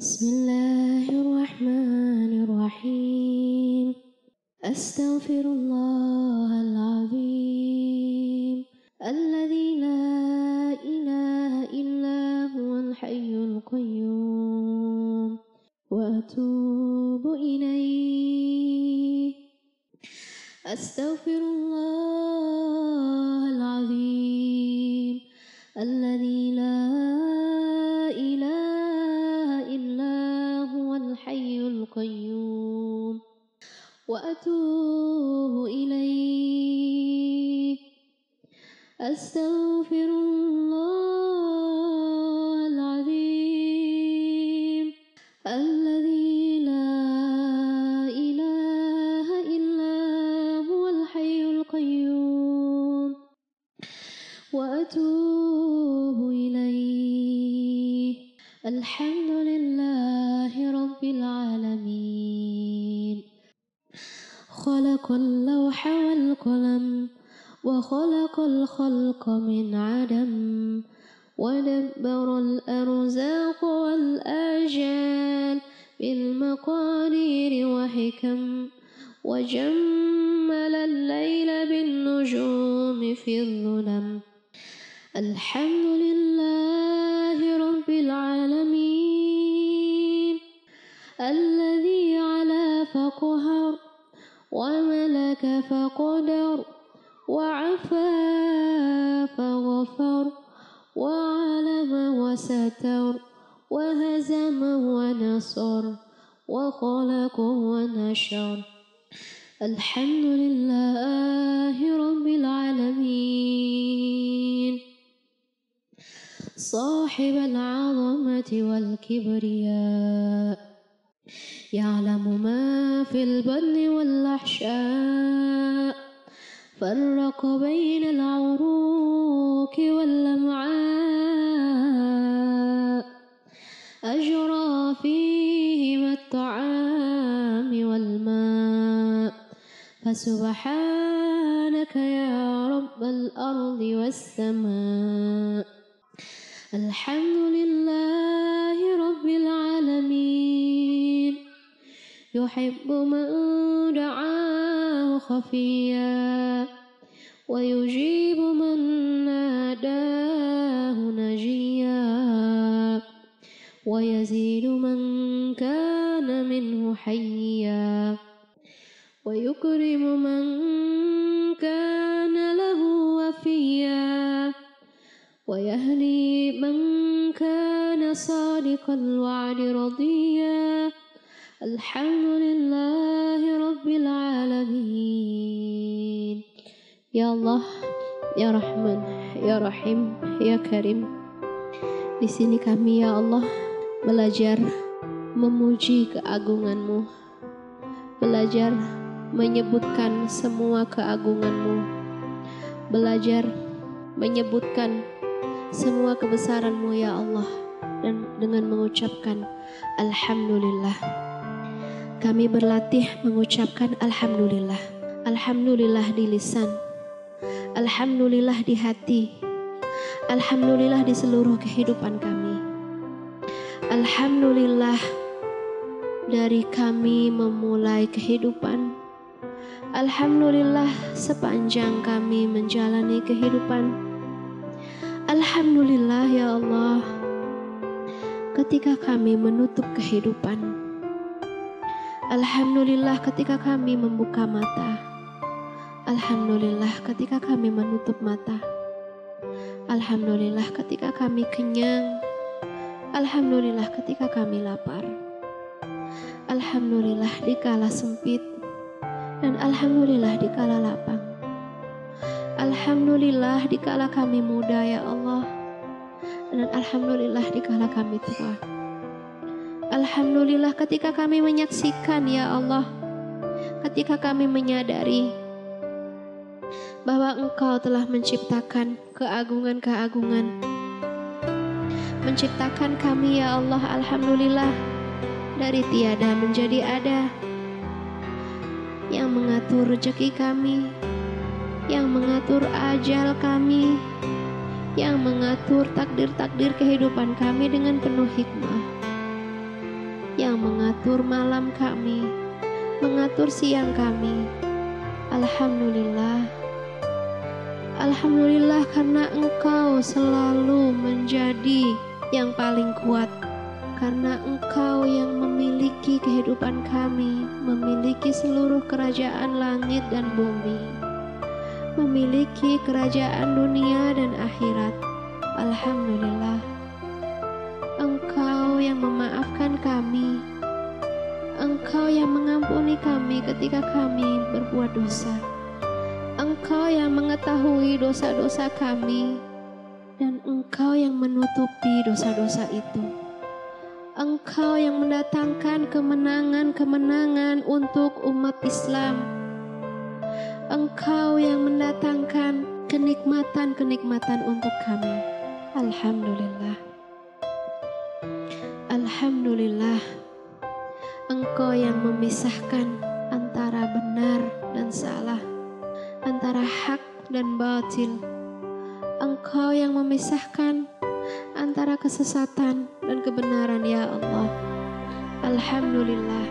بسم الله الرحمن الرحيم. أستغفر الله العظيم. الذي لا إله إلا هو الحي القيوم. وأتوب إليه. أستغفر الله العظيم. الذي لا الحي القيوم. وأتوب إليه أستغفر الله العظيم. الذي لا إله إلا هو الحي القيوم. وأتوب إليه. الحمد رب العالمين. خلق اللوح والقلم وخلق الخلق من عدم ودبر الأرزاق والآجال بالمقادير وحكم وجمل الليل بالنجوم في الظلم. الحمد لله الذي علا فقهر وملك فقدر وعفا فغفر وعلم وستر وهزم ونصر وخلق ونشر. الحمد لله رب العالمين. صاحب العظمة والكبرياء. يعلم ما في البطن والأحشاء. فرق بين العروق والأمعاء. أجرى فيهما الطعام والماء. فسبحانك يا رب الأرض والسماء. الحمد لله رب العالمين. يحب من دعاه خفيا ويجيب من ناداه نجيا ويزيد من كان منه حيا ويكرم من كان له وفيا ويهدي من كان صادق الوعد رضيا الحمد لله رب العالمين يا الله ya Rahman ya Rahim ya Karim di sini kami ya Allah belajar memuji keagunganmu belajar menyebutkan semua keagunganmu belajar menyebutkan semua kebesaranmu ya Allah dan dengan mengucapkan Alhamdulillah kami berlatih mengucapkan Alhamdulillah. Alhamdulillah di lisan. Alhamdulillah di hati. Alhamdulillah di seluruh kehidupan kami. Alhamdulillah dari kami memulai kehidupan. Alhamdulillah sepanjang kami menjalani kehidupan. Alhamdulillah ya Allah. Ketika kami menutup kehidupan Alhamdulillah ketika kami membuka mata. Alhamdulillah ketika kami menutup mata. Alhamdulillah ketika kami kenyang. Alhamdulillah ketika kami lapar. Alhamdulillah di kala sempit. Dan Alhamdulillah di kala lapang. Alhamdulillah di kala kami muda ya Allah. Dan Alhamdulillah di kala kami tua Alhamdulillah ketika kami menyaksikan ya Allah ketika kami menyadari bahwa Engkau telah menciptakan keagungan-keagungan menciptakan kami ya Allah Alhamdulillah dari tiada menjadi ada yang mengatur rezeki kami yang mengatur ajal kami yang mengatur takdir-takdir kehidupan kami dengan penuh hikmah mengatur malam kami, mengatur siang kami. Alhamdulillah. Alhamdulillah karena Engkau selalu menjadi yang paling kuat. Karena Engkau yang memiliki kehidupan kami, memiliki seluruh kerajaan langit dan bumi, memiliki kerajaan dunia dan akhirat. Alhamdulillah. Engkau yang memaafkan kami, Engkau yang mengampuni kami ketika kami berbuat dosa. Engkau yang mengetahui dosa-dosa kami, dan Engkau yang menutupi dosa-dosa itu. Engkau yang mendatangkan kemenangan-kemenangan untuk umat Islam. Engkau yang mendatangkan kenikmatan-kenikmatan untuk kami. Alhamdulillah. Alhamdulillah, Engkau yang memisahkan antara benar dan salah, antara hak dan batil. Engkau yang memisahkan antara kesesatan dan kebenaran, ya Allah. Alhamdulillah,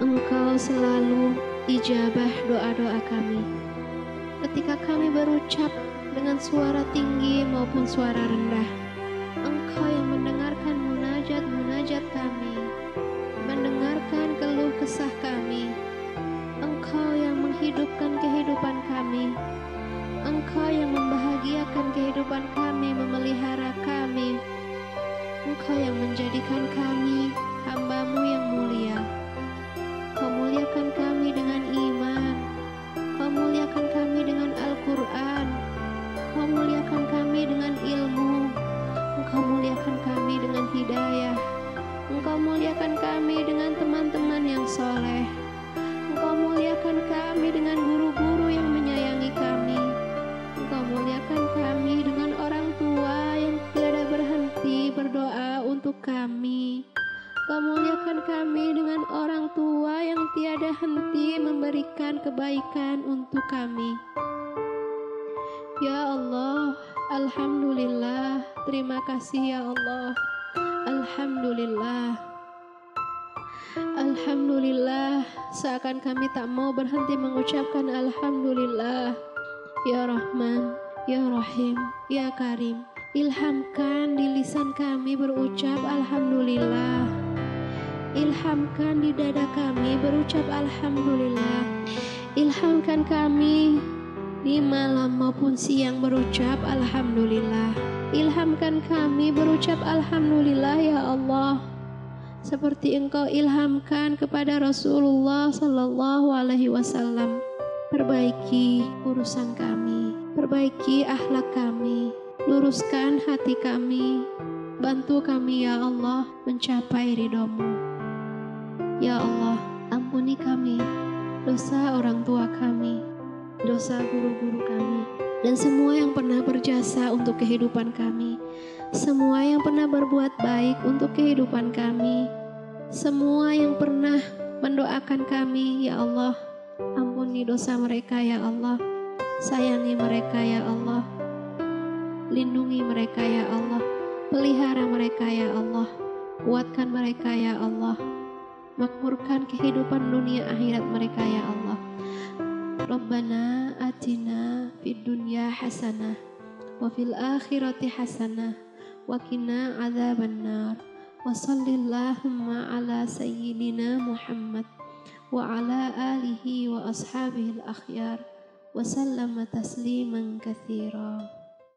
Engkau selalu ijabah doa-doa kami. Ketika kami berucap dengan suara tinggi maupun suara rendah, menghidupkan kehidupan kami. Engkau yang membahagiakan kehidupan kami, memelihara kami. Engkau yang menjadikan kami hambamu yang mulia. Kau muliakan kami dengan iman. Kau muliakan kami dengan untuk kami. Engkau muliakan kami dengan orang tua yang tiada henti memberikan kebaikan untuk kami. Ya Allah, Alhamdulillah, terima kasih ya Allah. Alhamdulillah. Alhamdulillah, seakan kami tak mau berhenti mengucapkan Alhamdulillah. Ya Rahman, Ya Rahim, Ya Karim, ilhamkan di lisan kami berucap Alhamdulillah. Ilhamkan di dada kami berucap Alhamdulillah. Ilhamkan kami di malam maupun siang berucap Alhamdulillah. Ilhamkan kami berucap Alhamdulillah ya Allah. Seperti engkau ilhamkan kepada Rasulullah Sallallahu Alaihi Wasallam. Perbaiki urusan kami, perbaiki akhlak kami, luruskan hati kami, bantu kami ya Allah mencapai ridhomu. Ya Allah, ampuni kami, dosa orang tua kami, dosa guru-guru kami, dan semua yang pernah berjasa untuk kehidupan kami, semua yang pernah berbuat baik untuk kehidupan kami, semua yang pernah mendoakan kami, ya Allah, ampuni dosa mereka, ya Allah, sayangi mereka, ya Allah, lindungi mereka, ya Allah, pelihara mereka, ya Allah, kuatkan mereka, ya Allah, makmurkan kehidupan dunia akhirat mereka, ya Allah. Rabbana atina fid dunya hasanah wa fil akhirati hasanah wa qina adzabannar wa sallallahumma ala sayyidina Muhammad wa ala alihi wa ashabihi al-akhyar. Wa sallama tasliman katsira